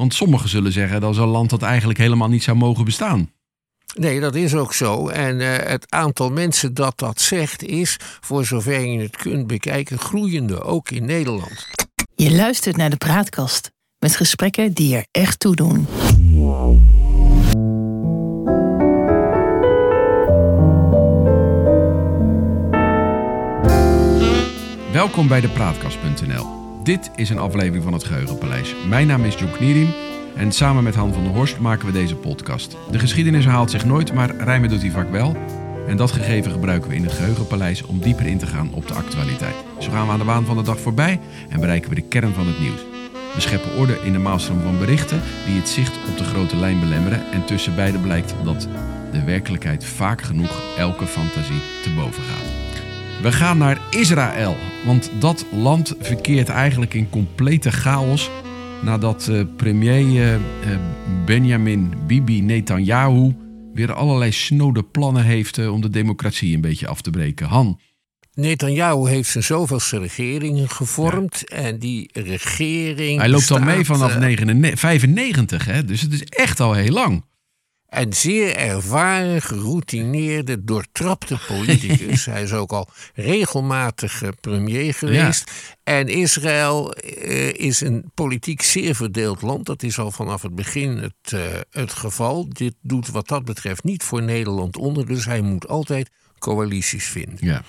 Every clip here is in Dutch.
Want sommigen zullen zeggen dat is een land dat eigenlijk helemaal niet zou mogen bestaan. Nee, dat is ook zo. En uh, het aantal mensen dat dat zegt is, voor zover je het kunt bekijken, groeiende, ook in Nederland. Je luistert naar de praatkast met gesprekken die er echt toe doen. Welkom bij de Praatkast.nl. Dit is een aflevering van het Geheugenpaleis. Mijn naam is John Knierim en samen met Han van der Horst maken we deze podcast. De geschiedenis herhaalt zich nooit, maar rijmen doet hij vaak wel. En dat gegeven gebruiken we in het Geheugenpaleis om dieper in te gaan op de actualiteit. Zo gaan we aan de waan van de dag voorbij en bereiken we de kern van het nieuws. We scheppen orde in de maalstroom van berichten die het zicht op de grote lijn belemmeren. En tussen beide blijkt dat de werkelijkheid vaak genoeg elke fantasie te boven gaat. We gaan naar Israël, want dat land verkeert eigenlijk in complete chaos nadat uh, premier uh, Benjamin Bibi Netanyahu weer allerlei snode plannen heeft om de democratie een beetje af te breken. Han. Netanyahu heeft zijn zoveelste regering gevormd en die regering. Hij loopt al mee vanaf 95, hè? dus het is echt al heel lang. En zeer ervaren, geroutineerde, doortrapte politicus. Hij is ook al regelmatig premier geweest. Ja. En Israël uh, is een politiek zeer verdeeld land. Dat is al vanaf het begin het, uh, het geval. Dit doet wat dat betreft niet voor Nederland onder. Dus hij moet altijd coalities vinden. Ja.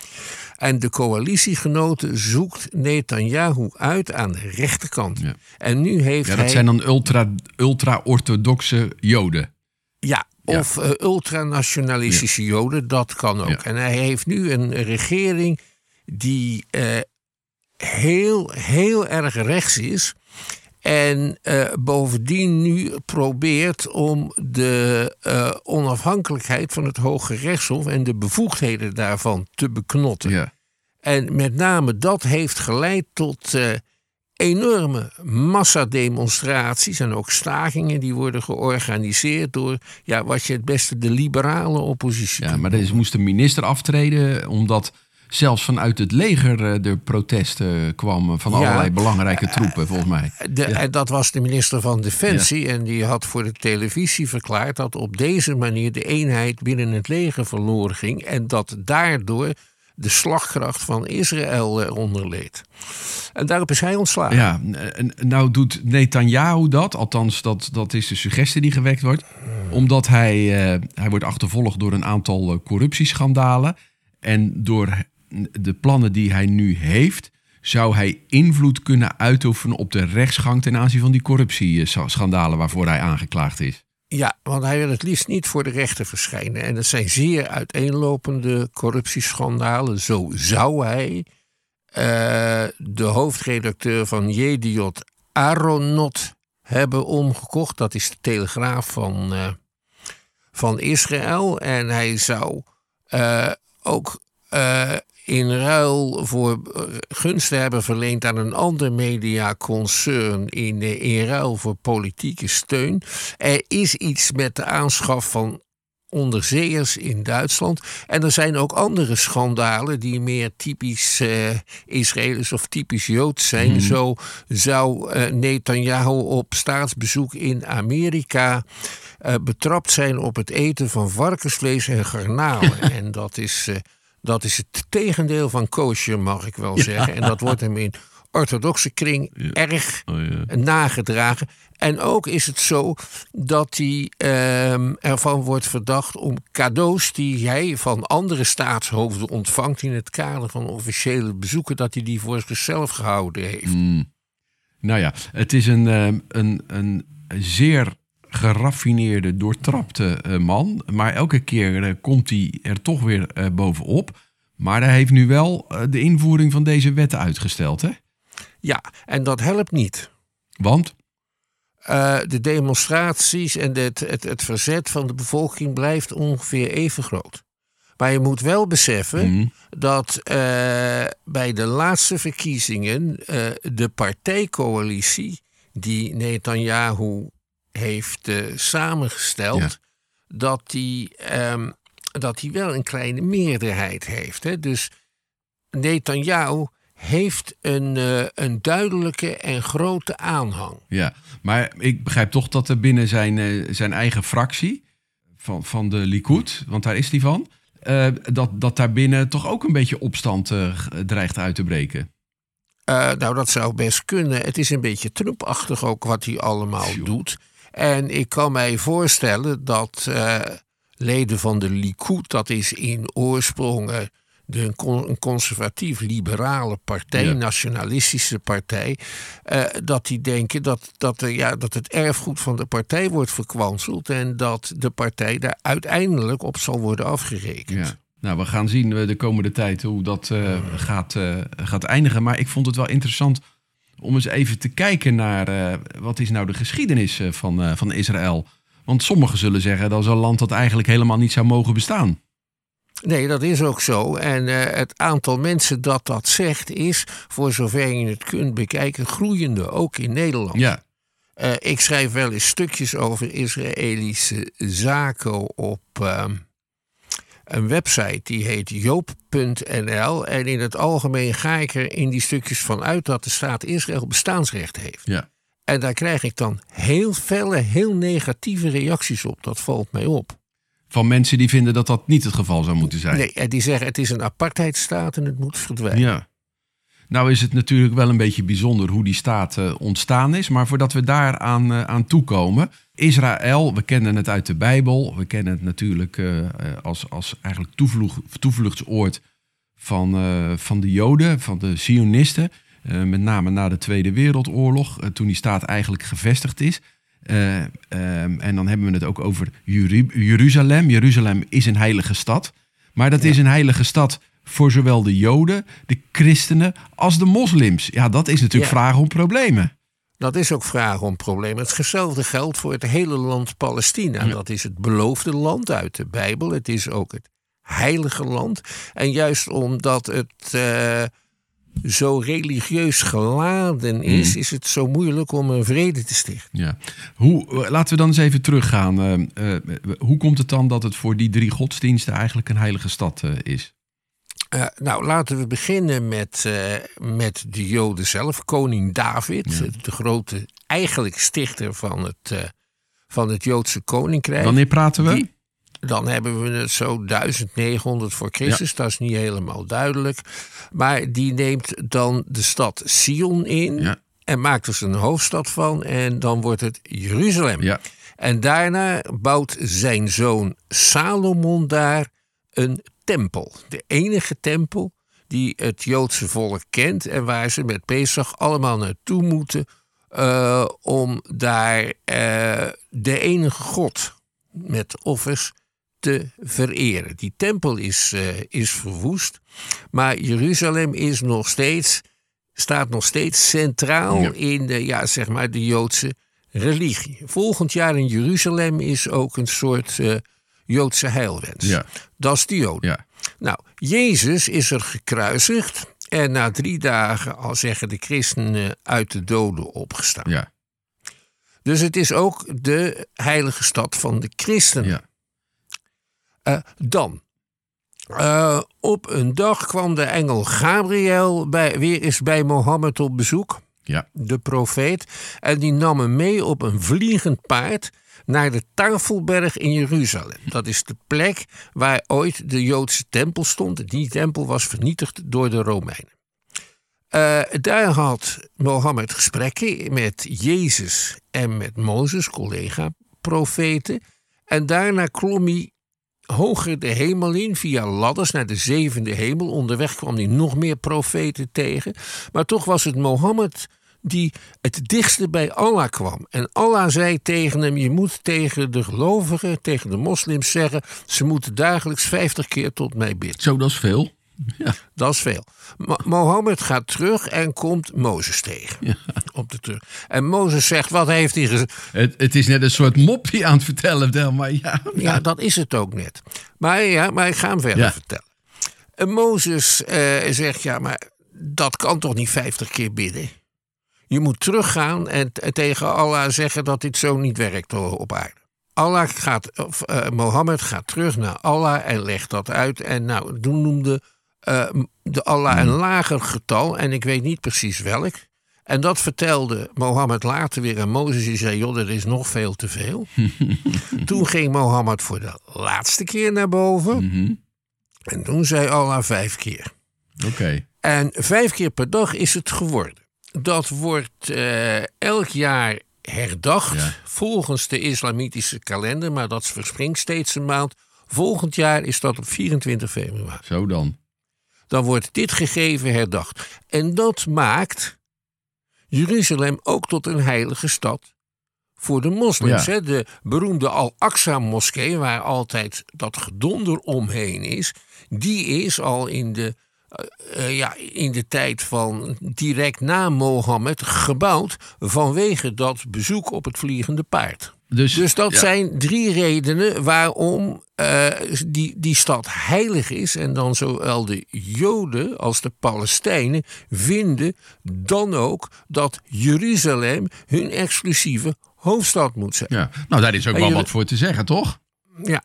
En de coalitiegenoten zoekt Netanyahu uit aan de rechterkant. Ja. En nu heeft ja, dat hij... zijn dan ultra-orthodoxe ultra Joden. Ja, of ja. uh, ultranationalistische ja. Joden, dat kan ook. Ja. En hij heeft nu een regering die uh, heel, heel erg rechts is. En uh, bovendien nu probeert om de onafhankelijkheid van het Hoge Rechtshof en de bevoegdheden daarvan te beknotten. Ja. En met name dat heeft geleid tot enorme massademonstraties en ook stakingen die worden georganiseerd door ja, wat je het beste de liberale oppositie. Ja, maar er moest een minister aftreden omdat zelfs vanuit het leger de protesten kwamen van ja, allerlei belangrijke troepen, volgens mij. De, ja. Dat was de minister van Defensie ja. en die had voor de televisie verklaard dat op deze manier de eenheid binnen het leger verloren ging en dat daardoor de slagkracht van Israël eronder leed. En daarop is hij ontslagen. Ja, nou doet Netanyahu dat, althans dat, dat is de suggestie die gewekt wordt, omdat hij, uh, hij wordt achtervolgd door een aantal uh, corruptieschandalen en door de plannen die hij nu heeft, zou hij invloed kunnen uitoefenen op de rechtsgang ten aanzien van die corruptieschandalen waarvoor hij aangeklaagd is. Ja, want hij wil het liefst niet voor de rechter verschijnen. En dat zijn zeer uiteenlopende corruptieschandalen. Zo zou hij uh, de hoofdredacteur van Jediot Aronot hebben omgekocht. Dat is de telegraaf van, uh, van Israël. En hij zou uh, ook in ruil voor gunsten hebben verleend aan een ander mediaconcern in, in ruil voor politieke steun. Er is iets met de aanschaf van onderzeeërs in Duitsland. En er zijn ook andere schandalen die meer typisch uh, Israëlisch of typisch Joods zijn. Mhm. Zo zou uh, Netanyahu op staatsbezoek in Amerika uh, betrapt zijn op het eten van varkensvlees en garnalen. en dat is, dat is het tegendeel van kosher, mag ik wel zeggen. En dat wordt hem in orthodoxe kring Ja. erg Oh, ja. nagedragen. En ook is het zo dat hij ehm, ervan wordt verdacht om cadeaus die hij van andere staatshoofden ontvangt in het kader van officiële bezoeken, dat hij die voor zichzelf gehouden heeft. Mm. Nou ja, het is een, eh, een, een zeer geraffineerde, doortrapte eh, man. Maar elke keer eh, komt hij er toch weer eh, bovenop. Maar hij heeft nu wel de invoering van deze wetten uitgesteld, hè? Ja, en dat helpt niet. Want? De demonstraties en het, het, het verzet van de bevolking blijft ongeveer even groot. Maar je moet wel beseffen Mhm. dat bij de laatste verkiezingen de partijcoalitie die Netanyahu heeft eh, samengesteld, Ja. dat, die, ehm, dat die wel een kleine meerderheid heeft. Hè? Dus Netanyahu heeft een, uh, een duidelijke en grote aanhang. Ja, maar ik begrijp toch dat er binnen zijn, uh, zijn eigen fractie van, van de Likud, want daar is die van, uh, dat, dat daar binnen toch ook een beetje opstand dreigt uit te breken. nou, dat zou best kunnen. Het is een beetje Trumpachtig ook wat hij allemaal doet. En ik kan mij voorstellen dat leden van de Likud, dat is in oorsprong de, een conservatief-liberale partij, ja. nationalistische partij, uh, dat die denken dat, dat, ja, dat het erfgoed van de partij wordt verkwanseld en dat de partij daar uiteindelijk op zal worden afgerekend. Ja. Nou, we gaan zien de komende tijd hoe dat uh, gaat, gaat eindigen. Maar ik vond het wel interessant om eens even te kijken naar wat is nou de geschiedenis van, van Israël. Want sommigen zullen zeggen dat is een land dat eigenlijk helemaal niet zou mogen bestaan. Nee, dat is ook zo. En uh, het aantal mensen dat dat zegt is, voor zover je het kunt bekijken, groeiende, ook in Nederland. Ja. Ik schrijf wel eens stukjes over Israëlische zaken op uh, een website die heet joop.nl. En in het algemeen ga ik er in die stukjes van uit dat de staat Israël bestaansrecht heeft. Ja. En daar krijg ik dan heel felle, heel negatieve reacties op. Dat valt mij op van mensen die vinden dat dat niet het geval zou moeten zijn. Nee, die zeggen het is een apartheidstaat en het moet verdwijnen. Ja. Nou is het natuurlijk wel een beetje bijzonder hoe die staat uh, ontstaan is. Maar voordat we daar aan, uh, aan toekomen. Israël, we kennen het uit de Bijbel. We kennen het natuurlijk uh, als, als eigenlijk toevlucht, toevluchtsoord van, van de Joden, van de Zionisten. met name na de Tweede Wereldoorlog, toen die staat eigenlijk gevestigd is. Um, en dan hebben we het ook over Jeruzalem. Jeruzalem is een heilige stad. Maar dat ja. is een heilige stad voor zowel de Joden, de christenen als de moslims. Ja, dat is natuurlijk ja. vragen om problemen. Dat is ook vragen om problemen. Hetzelfde geldt voor het hele land Palestina. Ja. Dat is het beloofde land uit de Bijbel. Het is ook het heilige land. En juist omdat het. Uh, zo religieus geladen is, mm. is het zo moeilijk om een vrede te stichten. Ja. Hoe, laten we dan eens even teruggaan. Uh, uh, hoe komt het dan dat het voor die drie godsdiensten eigenlijk een heilige stad uh, is? nou, laten we beginnen met, met de Joden zelf. Koning David, ja. de grote, eigenlijk stichter van het, van het Joodse koninkrijk. Wanneer praten we? Die, dan hebben we het zo 1900 voor Christus. Ja. Dat is niet helemaal duidelijk. Maar die neemt dan de stad Sion in. Ja. En maakt er zijn hoofdstad van. En dan wordt het Jeruzalem. Ja. En daarna bouwt zijn zoon Salomon daar een tempel. De enige tempel die het Joodse volk kent. En waar ze met Pesach allemaal naartoe moeten. Uh, om daar uh, de enige God met offers te vereren. Die tempel is, uh, is verwoest, maar Jeruzalem is nog steeds, staat nog steeds centraal ja. in de, ja, zeg maar de Joodse religie. Volgend jaar in Jeruzalem is ook een soort Joodse heilwens. Ja. Dat is de Joden. Ja. Nou, Jezus is er gekruisigd en na drie dagen, al zeggen de christenen, uit de doden opgestaan. Ja. Dus het is ook de heilige stad van de christenen. Ja. Uh, dan. Uh, op een dag kwam de engel Gabriel bij, weer eens bij Mohammed op bezoek. Ja. De profeet. En die nam hem mee op een vliegend paard naar de Tafelberg in Jeruzalem. Dat is de plek waar ooit de Joodse tempel stond. Die tempel was vernietigd door de Romeinen. Uh, daar had Mohammed gesprekken met Jezus en met Mozes, collega-profeten. En daarna klom hij hoger de hemel in via ladders naar de zevende hemel. Onderweg kwam hij nog meer profeten tegen. Maar toch was het Mohammed die het dichtste bij Allah kwam. En Allah zei tegen hem: Je moet tegen de gelovigen, tegen de moslims zeggen: ze moeten dagelijks 50 keer tot mij bidden. Zo, dat is veel. Ja. Dat is veel. Mo Mohammed gaat terug en komt Mozes tegen. Ja. Op de terug. En Mozes zegt, wat heeft hij gezegd? Het, het, is net een soort mop die aan het vertellen, maar ja. Ja, dat is het ook net. Maar, ja, maar ik ga hem verder vertellen. En Mozes uh, zegt, ja, maar dat kan toch niet 50 keer bidden? Je moet teruggaan en tegen Allah zeggen dat dit zo niet werkt op aarde. Allah gaat, of, uh, Mohammed gaat terug naar Allah en legt dat uit. En nou, toen noemde uh, de Allah een lager getal, en ik weet niet precies welk. En dat vertelde Mohammed later weer aan Mozes. Die zei, joh, dat is nog veel te veel. toen ging Mohammed voor de laatste keer naar boven. Mhm. En toen zei Allah vijf keer. Oké. En vijf keer per dag is het geworden. Dat wordt eh, elk jaar herdacht Ja. volgens de islamitische kalender, maar dat verspringt steeds een maand. Volgend jaar is dat op 24 februari. Zo dan. Dan wordt dit gegeven herdacht. En dat maakt Jeruzalem ook tot een heilige stad voor de moslims. Ja. Hè? De beroemde Al-Aqsa-moskee, waar altijd dat gedonder omheen is, die is al in de, eh, eh, ja, in de tijd van direct na Mohammed gebouwd vanwege dat bezoek op het vliegende paard. Dus, Dus dat ja. zijn drie redenen waarom eh, die, die stad heilig is. En dan zowel de Joden als de Palestijnen vinden dan ook dat Jeruzalem hun exclusieve hoofdstad moet zijn. Ja. Nou, daar is ook En wel wat voor te zeggen, toch? Ja.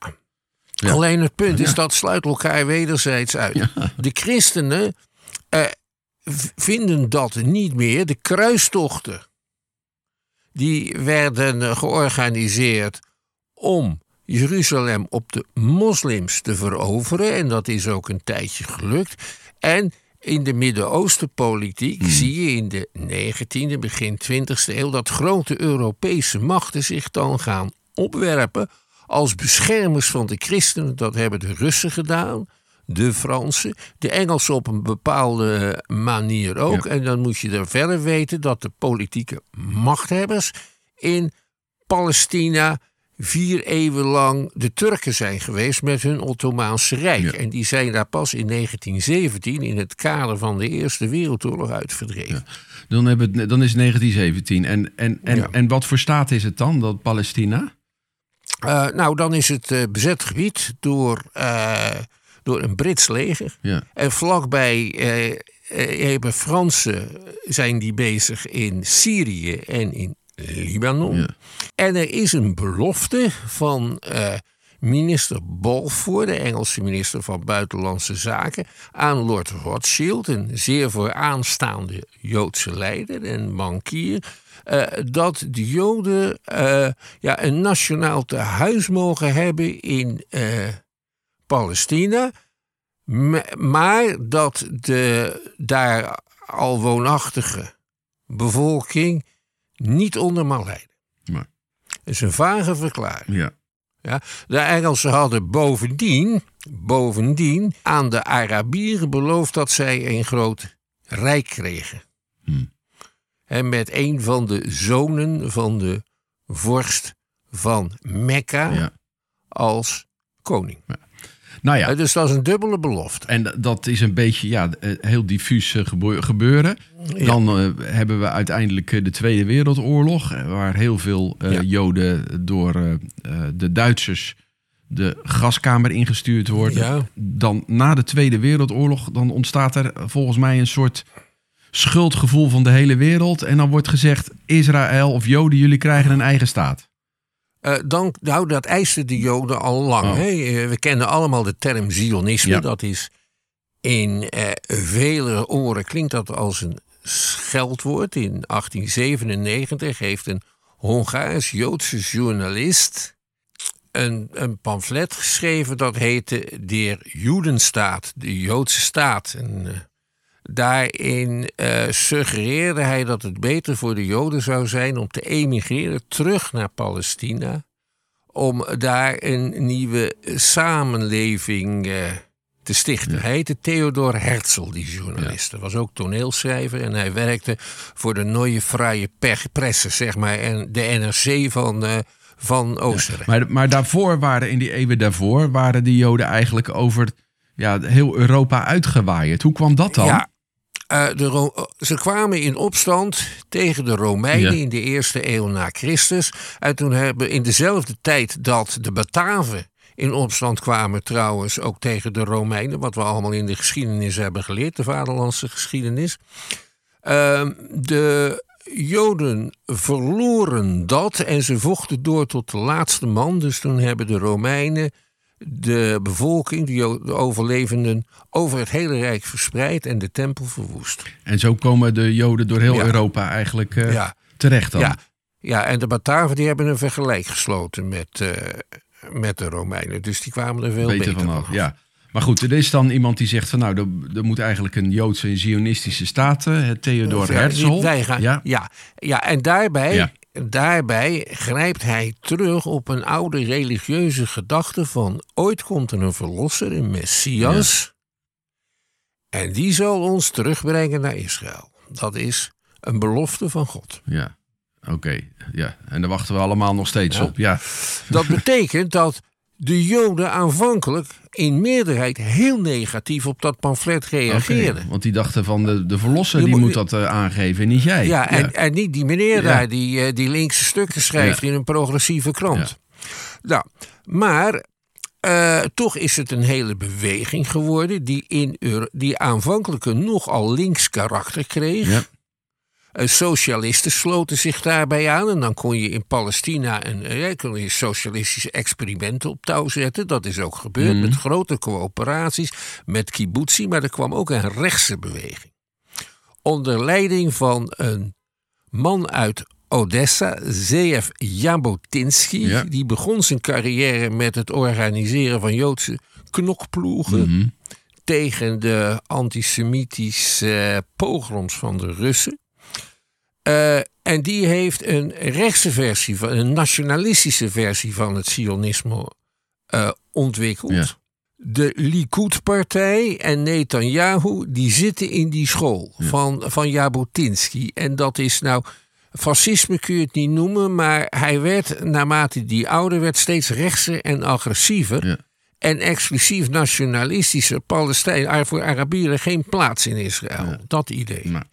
Ja. Alleen het punt is dat sluit elkaar wederzijds uit. De christenen eh, vinden dat niet meer. De kruistochten die werden eh, georganiseerd om Jeruzalem op de moslims te veroveren. En dat is ook een tijdje gelukt. En in de Midden-Oostenpolitiek zie je in de 19e, begin 20e eeuw dat grote Europese machten zich dan gaan opwerpen als beschermers van de christenen. Dat hebben de Russen gedaan, de Fransen, de Engelsen op een bepaalde manier ook. Ja. En dan moet je er verder weten dat de politieke machthebbers in Palestina vier eeuwen lang de Turken zijn geweest met hun Ottomaanse Rijk. Ja. En die zijn daar pas in 1917 in het kader van de Eerste Wereldoorlog uit verdreven. Dan, hebben dan is het 1917. En, en, en, Ja. en wat voor staat is het dan, dat Palestina? Eh, nou, dan is het eh, bezet gebied door, eh, door een Brits leger. Ja. En vlakbij hebben Fransen zijn die bezig in Syrië en in Libanon. Ja. En er is een belofte van minister Balfour, de Engelse minister van Buitenlandse Zaken, aan Lord Rothschild, een zeer vooraanstaande Joodse leider en bankier. Eh, dat de Joden eh, ja, een nationaal tehuis mogen hebben in eh, Palestina. Maar dat de daar al woonachtige bevolking niet onder mag lijden. Dat is een vage verklaring. ja. Ja. De Engelsen hadden bovendien, bovendien aan de Arabieren beloofd dat zij een groot rijk kregen. Hmm. En met een van de zonen van de vorst van Mekka ja. als koning. Nou ja, Dus dat is een dubbele belofte. En dat is een beetje ja, eh, heel diffuus eh, gebeuren. Dan eh, hebben we uiteindelijk de Tweede Wereldoorlog, waar heel veel. Joden door de Duitsers de gaskamer ingestuurd worden. Dan na de Tweede Wereldoorlog, dan ontstaat er volgens mij een soort schuldgevoel van de hele wereld. En dan wordt gezegd: Israël of Joden, jullie krijgen een eigen staat. Eh, dan, nou, dat eisten de Joden al lang. Oh. Hè? Eh, We kennen allemaal de term Zionisme. Ja. Dat is in eh, vele oren klinkt dat als een scheldwoord. In 1897 heeft een Hongaars-Joodse journalist een, een pamflet geschreven dat heette Der Judenstaat, de Joodse staat. En, eh, daarin eh, suggereerde hij dat het beter voor de Joden zou zijn om te emigreren terug naar Palestina. Om daar een nieuwe samenleving eh, te stichten. Hij heette Theodor Herzl, die journalist. Hij was ook toneelschrijver en hij werkte voor de Neue Freie Pe- Presse, zeg maar, en de NRC van, eh, van Oostenrijk. Maar, maar daarvoor waren, in die eeuwen daarvoor, waren die Joden eigenlijk over ja, heel Europa uitgewaaid. Hoe kwam dat dan? Ja, eh, de Ro- ze kwamen in opstand tegen de Romeinen Ja. in de eerste eeuw na Christus. En toen hebben in dezelfde tijd dat de Bataven in opstand kwamen, trouwens ook tegen de Romeinen, wat we allemaal in de geschiedenis hebben geleerd, de vaderlandse geschiedenis. Ehm, de Joden verloren dat en ze vochten door tot de laatste man. Dus toen hebben de Romeinen de bevolking, de, overlevenden, over het hele Rijk verspreid en de tempel verwoest. En zo komen de Joden door heel Ja. Europa eigenlijk eh, Ja, terecht dan. ja, ja, en de Bataven die hebben een vergelijk gesloten met, eh, met de Romeinen. Dus die kwamen er veel beter beter, vanaf. Ja. Maar goed, er is dan iemand die zegt van nou, er, er moet eigenlijk een Joodse en Zionistische staat, Theodor Herzl. Wij gaan, Ja. ja. Ja, en daarbij. Daarbij grijpt hij terug op een oude religieuze gedachte van ooit komt er een verlosser, een Messias. En die zal ons terugbrengen naar Israël. Dat is een belofte van God. Ja, oké. Ja. En daar wachten we allemaal nog steeds Ja. op. Ja. Dat betekent dat de Joden aanvankelijk in meerderheid heel negatief op dat pamflet Oké, reageerden. Want die dachten van de, de verlosser die moet- dat eh, aangeven en niet jij. Ja, en, en niet die meneer Ja. daar die, eh, die linkse stukken schrijft Ja. in een progressieve krant. Nou, maar eh, toch is het een hele beweging geworden die, in Euro- die aanvankelijk een nogal links karakter kreeg. Eh, socialisten sloten zich daarbij aan. En dan kon je in Palestina een, eh, kon je socialistische experimenten op touw zetten. Dat is ook gebeurd Mhm. met grote coöperaties, met kibbutzi. Maar er kwam ook een rechtse beweging. Onder leiding van een man uit Odessa, Zeev Jabotinsky. Ja. Die begon zijn carrière met het organiseren van Joodse knokploegen Mhm. tegen de antisemitische eh, pogroms van de Russen. Eh, en die heeft een rechtse versie, van, een nationalistische versie van het Sionisme eh, ontwikkeld. Ja. De Likud-partij en Netanyahu die zitten in die school van, van Jabotinsky. En dat is nou, fascisme kun je het niet noemen, maar hij werd, naarmate die ouder werd, steeds rechtser en agressiever. Ja. En exclusief nationalistische Palestijn, voor Arabieren geen plaats in Israël. Dat idee. Nou,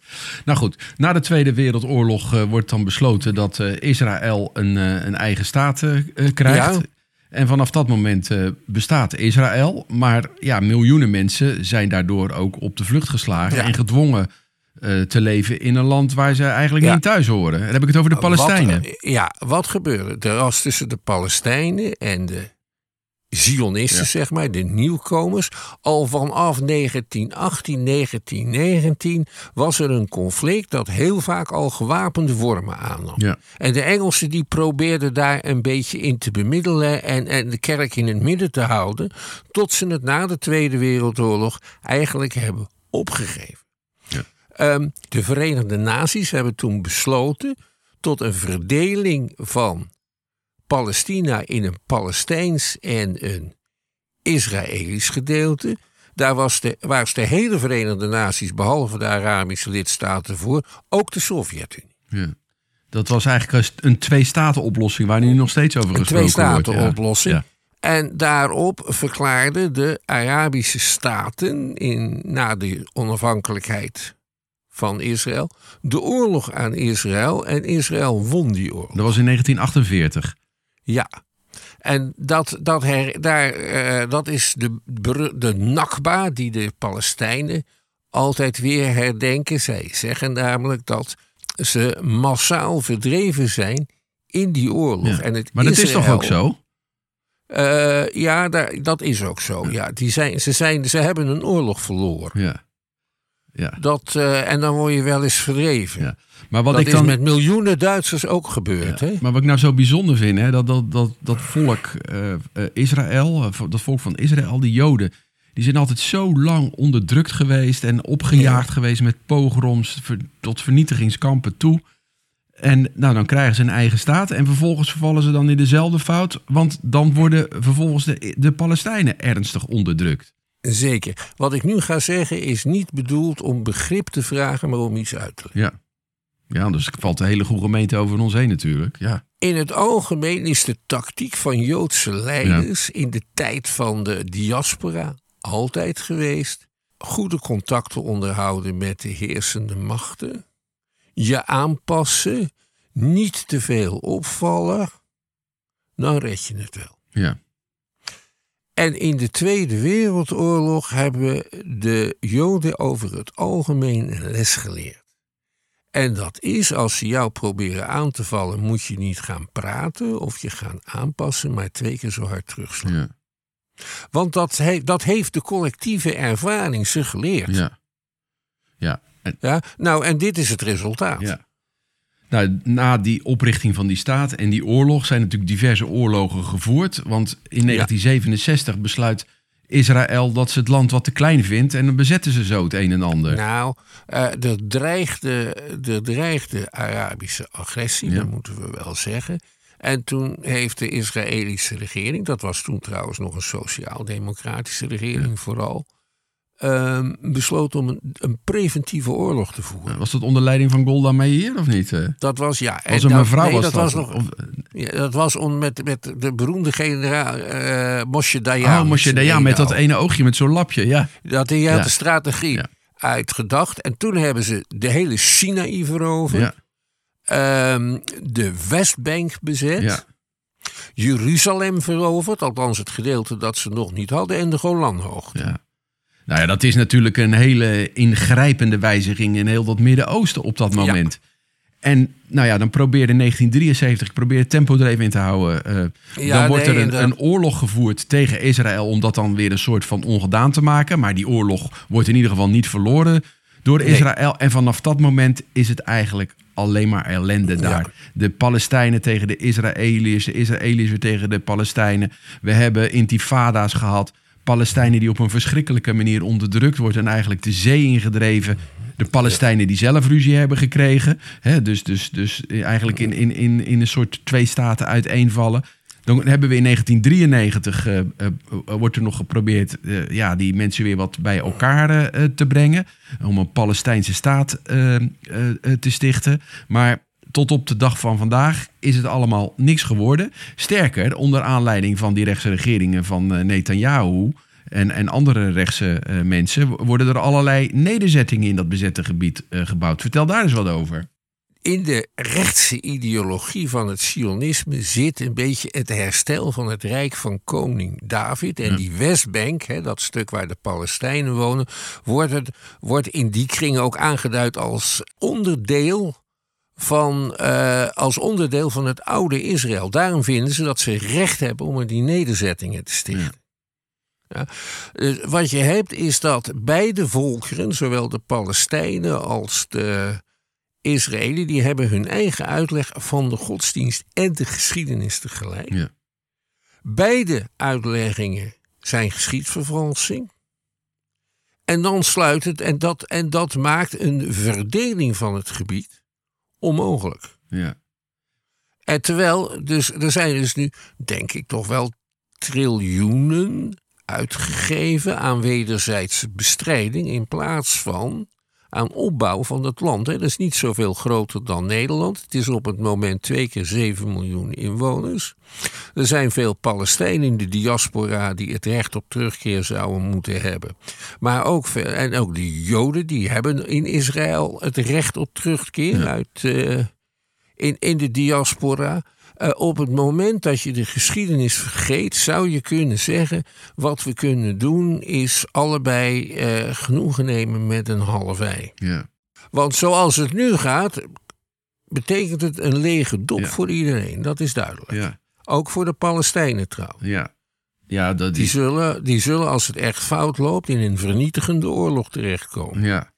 nou goed, na de Tweede Wereldoorlog eh, wordt dan besloten dat eh, Israël een, eh, een eigen staat krijgt. Ja. En vanaf dat moment bestaat Israël. Maar ja, miljoenen mensen zijn daardoor ook op de vlucht geslagen en gedwongen te leven in een land waar ze eigenlijk Ja. niet thuis horen. Dan heb ik het over de Palestijnen. Wat, ja, wat gebeurde? Er was tussen de Palestijnen en de Zionisten, Ja. zeg maar, de nieuwkomers. Al vanaf 1918, 1919 was er een conflict dat heel vaak al gewapende vormen aannam. Ja. En de Engelsen die probeerden daar een beetje in te bemiddelen en, en de kerk in het midden te houden. Tot ze het na de Tweede Wereldoorlog eigenlijk hebben opgegeven. Ja. Ehm, de Verenigde Naties hebben toen besloten tot een verdeling van Palestina in een Palestijns en een Israëlisch gedeelte. Daar was de, was de hele Verenigde Naties, behalve de Arabische lidstaten voor, ook de Sovjet-Unie. Ja. Dat was eigenlijk een twee-staten-oplossing waar nu nog steeds over gesproken wordt. twee-staten-oplossing. Ja. En daarop verklaarden de Arabische staten in, na de onafhankelijkheid van Israël de oorlog aan Israël. En Israël won die oorlog. Dat was in 1948. Ja. En dat, dat, her, daar, eh, dat is de, de Nakba die de Palestijnen altijd weer herdenken. Zij zeggen namelijk dat ze massaal verdreven zijn in die oorlog. Ja. En het Maar dat is toch ook zo? Eh, ja, daar, dat is ook zo. Ja, die zijn, ze, zijn, ze hebben een oorlog verloren. Ja. Ja. Dat, eh, en dan word je wel eens verdreven. ja. Maar wat dat ik is dan... met miljoenen Duitsers ook gebeurd. Hè? Maar wat ik nou zo bijzonder vind, hè, dat, dat, dat, dat volk eh, eh, Israël, dat volk van Israël, die Joden, die zijn altijd zo lang onderdrukt geweest en opgejaagd geweest met pogroms ver- tot vernietigingskampen toe. En nou, dan krijgen ze een eigen staat en vervolgens vervallen ze dan in dezelfde fout, want dan worden vervolgens de, de Palestijnen ernstig onderdrukt. Zeker. Wat ik nu ga zeggen is niet bedoeld om begrip te vragen, maar om iets uit te leggen. Ja. Ja, anders valt de hele goede gemeente over ons heen natuurlijk. Ja. In het algemeen is de tactiek van Joodse leiders in de tijd van de diaspora altijd geweest. Goede contacten onderhouden met de heersende machten. Je aanpassen. Niet te veel opvallen. Dan red je het wel. Ja. En in de Tweede Wereldoorlog hebben de Joden over het algemeen een les geleerd. En dat is, als ze jou proberen aan te vallen, moet je niet gaan praten of je gaan aanpassen, maar twee keer zo hard terugslaan. ja. Want dat, he, dat heeft de collectieve ervaring zich geleerd. Ja. Ja. En, Ja? Nou, en dit is het resultaat. ja. Nou, na die oprichting van die staat en die oorlog zijn natuurlijk diverse oorlogen gevoerd. Want in 1967 besluit Israël dat ze het land wat te klein vindt. En dan bezetten ze zo het een en ander. Nou, eh, er, dreigde, er dreigde Arabische agressie, Ja. dat moeten we wel zeggen. En toen heeft de Israëlische regering, dat was toen trouwens nog een sociaal-democratische regering vooral, ehm, besloten om een, een preventieve oorlog te voeren. Was dat onder leiding van Golda Meir of niet? eh? Dat was ja. Was een dat- mevrouw nee, was dat dat? was nog. Of- Ja, dat was on, met, met de beroemde generaal eh Moshe Dayan. oh, Moshe Dayan met dat ene oogje met zo'n lapje. Ja, Dat hij had Ja. de strategie Ja. uitgedacht. En toen hebben ze de hele Sinaï veroverd. ja, Ehm, de Westbank bezet. ja. Jeruzalem veroverd. Althans het gedeelte dat ze nog niet hadden. En de Golanhoogte. ja. Nou ja, dat is natuurlijk een hele ingrijpende wijziging in heel dat Midden-Oosten op dat moment. En nou ja, dan probeerde in 1973 ik probeer tempo er even in te houden. eh, Ja, dan wordt nee, er een oorlog gevoerd tegen Israël om dat dan weer een soort van ongedaan te maken. Maar die oorlog wordt in ieder geval niet verloren door Israël. En vanaf dat moment is het eigenlijk alleen maar ellende daar. De Palestijnen tegen de Israëliërs, de Israëliërs weer tegen de Palestijnen. We hebben intifada's gehad. Palestijnen die op een verschrikkelijke manier onderdrukt wordt en eigenlijk de zee ingedreven. De Palestijnen die zelf ruzie hebben gekregen. Hè, dus, dus, dus eigenlijk in, in, in, in een soort twee staten uiteenvallen. Dan hebben we in 1993, eh, eh, wordt er nog geprobeerd eh, ja, die mensen weer wat bij elkaar te brengen. Om een Palestijnse staat te stichten. Maar tot op de dag van vandaag is het allemaal niks geworden. Sterker, onder aanleiding van die rechtse regeringen van eh, Netanyahu en, en andere rechtse eh, mensen... worden er allerlei nederzettingen in dat bezette gebied eh, gebouwd. Vertel daar eens wat over. In de rechtse ideologie van het Sionisme zit een beetje het herstel van het rijk van koning David. En die Westbank, hè, dat stuk waar de Palestijnen wonen, wordt, het, wordt in die kringen ook aangeduid als onderdeel van, eh, als onderdeel van het oude Israël. Daarom vinden ze dat ze recht hebben om er die nederzettingen te stichten. Ja. Dus wat je hebt is dat beide volkeren, zowel de Palestijnen als de Israëliën, die hebben hun eigen uitleg van de godsdienst en de geschiedenis tegelijk. Ja. Beide uitleggingen zijn geschiedvervalsing. En dan sluit het, en dat, en dat maakt een verdeling van het gebied onmogelijk. Ja. En terwijl, dus, er zijn dus nu, denk ik, toch wel triljoenen uitgegeven aan wederzijdse bestrijding in plaats van aan opbouw van het land. Hè. Dat is niet zoveel groter dan Nederland. Het is op het moment twee keer 7 miljoen inwoners. Er zijn veel Palestijnen in de diaspora die het recht op terugkeer zouden moeten hebben. Maar ook, veel, en ook de Joden die hebben in Israël het recht op terugkeer uit, eh, in, in de diaspora. Eh, op het moment dat je de geschiedenis vergeet, zou je kunnen zeggen: wat we kunnen doen is allebei eh, genoegen nemen met een half ei. Ja. Want zoals het nu gaat, betekent het een lege dop Ja. voor iedereen. Dat is duidelijk. Ja. Ook voor de Palestijnen trouwens. Ja. Ja, dat Die is... zullen, die zullen, als het echt fout loopt, in een vernietigende oorlog terechtkomen. Ja.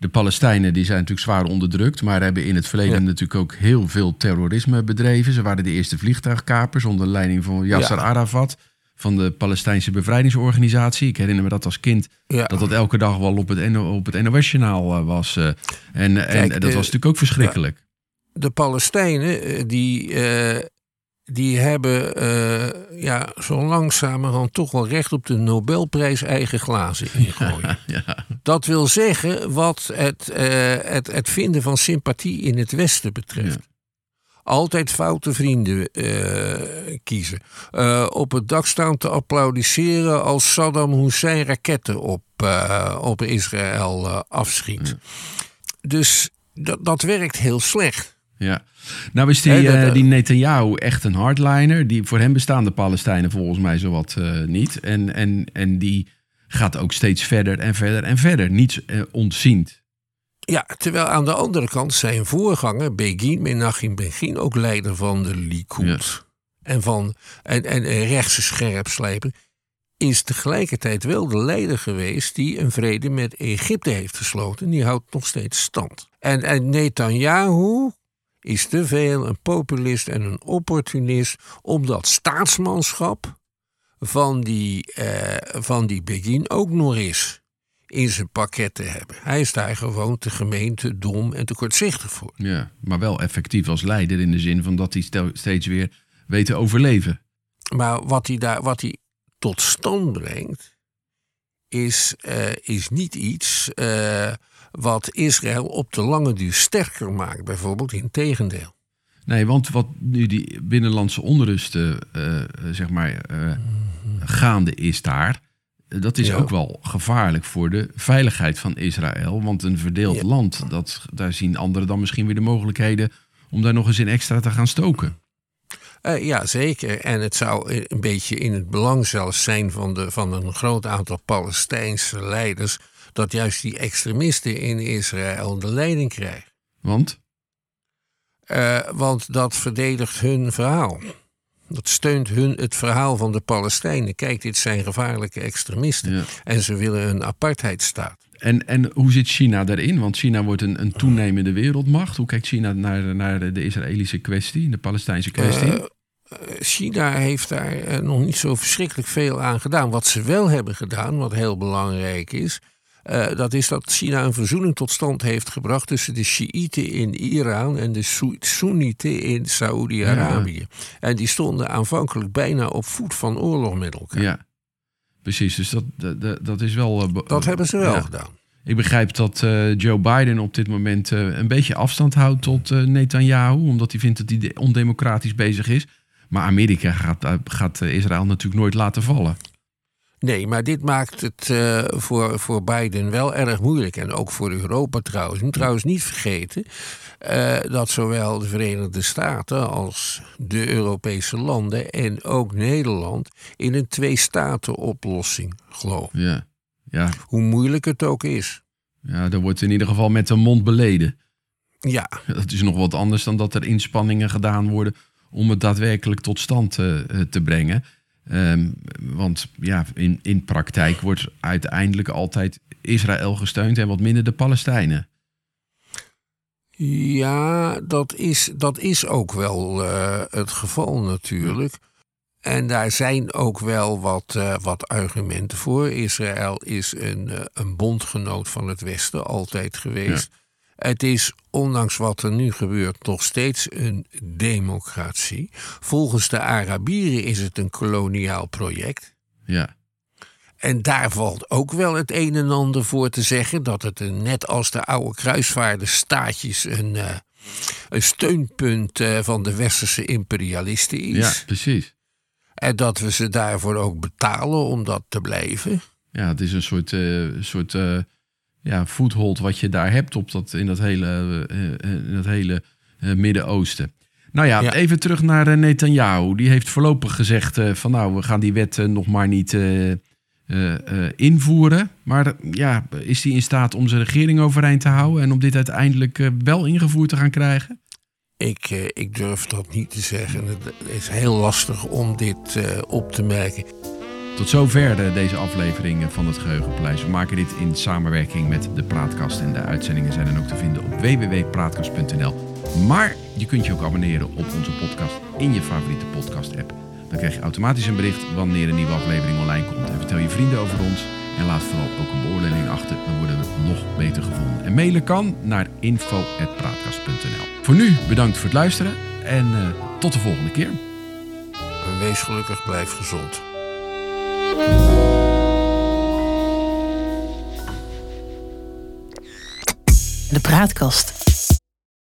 De Palestijnen die zijn natuurlijk zwaar onderdrukt, maar hebben in het verleden Ja. natuurlijk ook heel veel terrorisme bedreven. Ze waren de eerste vliegtuigkapers onder leiding van Yasser Ja. Arafat van de Palestijnse bevrijdingsorganisatie. Ik herinner me dat als kind Ja. dat dat elke dag wel op het, op het NOS-journaal eh, was. eh. en en dat de- was natuurlijk ook verschrikkelijk. de Palestijnen, eh, die, eh, die hebben eh, ja, zo langzamerhand toch wel recht op de Nobelprijs eigen glazen ingooien. Ja. Dat wil zeggen wat het, eh, het, het vinden van sympathie in het Westen betreft. Ja. Altijd foute vrienden eh, kiezen. Op het dak staan te applaudisseren als Saddam Hussein raketten op, op Israël afschiet. Dus dat, dat werkt heel slecht. Ja. Nou is die, dat, eh, eh, die Netanyahu echt een hardliner. Die, voor hem bestaan de Palestijnen volgens mij zowat eh niet. En, en, en die gaat ook steeds verder en verder en verder. Niets ontziend. Ja, terwijl aan de andere kant zijn voorganger, Begin, Menachem Begin, ook leider van de Likud. Ja. En van en, en een rechtse scherpslijper. is tegelijkertijd wel de leider geweest die een vrede met Egypte heeft gesloten. Die houdt nog steeds stand. En, en Netanyahu is te veel een populist en een opportunist om dat staatsmanschap van die, uh, van die Begin ook nog eens in zijn pakket te hebben. Hij is daar gewoon te gemeen, te dom en te kortzichtig voor. Ja, maar wel effectief als leider in de zin van dat hij steeds weer weet te overleven. Maar wat hij, daar, wat hij tot stand brengt, is, uh, is niet iets uh, wat Israël op de lange duur sterker maakt, bijvoorbeeld in tegendeel. Nee, want wat nu die binnenlandse onrust, uh, zeg maar, gaande is daar, dat is ook wel gevaarlijk voor de veiligheid van Israël. Want een verdeeld land, dat, daar zien anderen dan misschien weer de mogelijkheden om daar nog eens in extra te gaan stoken. Uh, ja, zeker. En het zou een beetje in het belang zelfs zijn van, de, van een groot aantal Palestijnse leiders. Dat juist die extremisten in Israël de leiding krijgen. Want? Uh, want dat verdedigt hun verhaal. Dat steunt hun het verhaal van de Palestijnen. Kijk, dit zijn gevaarlijke extremisten. Ja. En ze willen een apartheidstaat. En, en hoe zit China daarin? Want China wordt een, een toenemende wereldmacht. Hoe kijkt China naar, naar de Israëlische kwestie, de Palestijnse kwestie? Uh, China heeft daar nog niet zo verschrikkelijk veel aan gedaan. Wat ze wel hebben gedaan, wat heel belangrijk is, uh, dat is dat China een verzoening tot stand heeft gebracht tussen de Shiiten in Iran en de Soenieten in Saoedi-Arabië. Ja. En die stonden aanvankelijk bijna op voet van oorlog met elkaar. Ja, precies. Dus dat, dat, dat is wel. Uh, dat hebben ze wel ja. gedaan. Ik begrijp dat uh, Joe Biden op dit moment een beetje afstand houdt tot Netanyahu, omdat hij vindt dat hij ondemocratisch bezig is. Maar Amerika gaat, gaat Israël natuurlijk nooit laten vallen. Nee, maar dit maakt het uh, voor, voor Biden wel erg moeilijk. En ook voor Europa trouwens. Moet trouwens niet vergeten uh, dat zowel de Verenigde Staten als de Europese landen en ook Nederland in een twee-staten-oplossing geloven. Ja. Ja. Hoe moeilijk het ook is. Ja, er wordt in ieder geval met de mond beleden. Ja. Dat is nog wat anders dan dat er inspanningen gedaan worden om het daadwerkelijk tot stand te, te brengen. Um, want ja, in, in praktijk wordt uiteindelijk altijd Israël gesteund en wat minder de Palestijnen. Ja, dat is, dat is ook wel uh, het geval natuurlijk. En daar zijn ook wel wat, uh, wat argumenten voor. Israël is een, uh, een bondgenoot van het Westen altijd geweest. Ja. Het is, ondanks wat er nu gebeurt, nog steeds een democratie. Volgens de Arabieren is het een koloniaal project. Ja. En daar valt ook wel het een en ander voor te zeggen. Dat het een, net als de oude kruisvaardersstaatjes een, uh, een steunpunt uh, van de westerse imperialisten is. Ja, precies. En dat we ze daarvoor ook betalen om dat te blijven. Ja, het is een soort, uh, soort ja, foothold wat je daar hebt op dat, in dat hele, uh, in dat hele uh, Midden-Oosten. Nou ja, ja, even terug naar Netanyahu. Die heeft voorlopig gezegd van nou, we gaan die wet nog maar niet invoeren. Maar ja, is hij in staat om zijn regering overeind te houden en om dit uiteindelijk wel ingevoerd te gaan krijgen? Ik, ik durf dat niet te zeggen. Het is heel lastig om dit op te merken. Tot zover deze aflevering van het Geheugenpaleis. We maken dit in samenwerking met de Praatkast. En de uitzendingen zijn dan ook te vinden op www.praatkast.nl. Maar je kunt je ook abonneren op onze podcast in je favoriete podcast-app. Dan krijg je automatisch een bericht wanneer een nieuwe aflevering online komt. En vertel je vrienden over ons. En laat vooral ook een beoordeling achter. Dan worden we nog beter gevonden. En mailen kan naar info.praatkast.nl. Voor nu bedankt voor het luisteren. En uh, tot de volgende keer. Wees gelukkig, blijf gezond. De praatkast.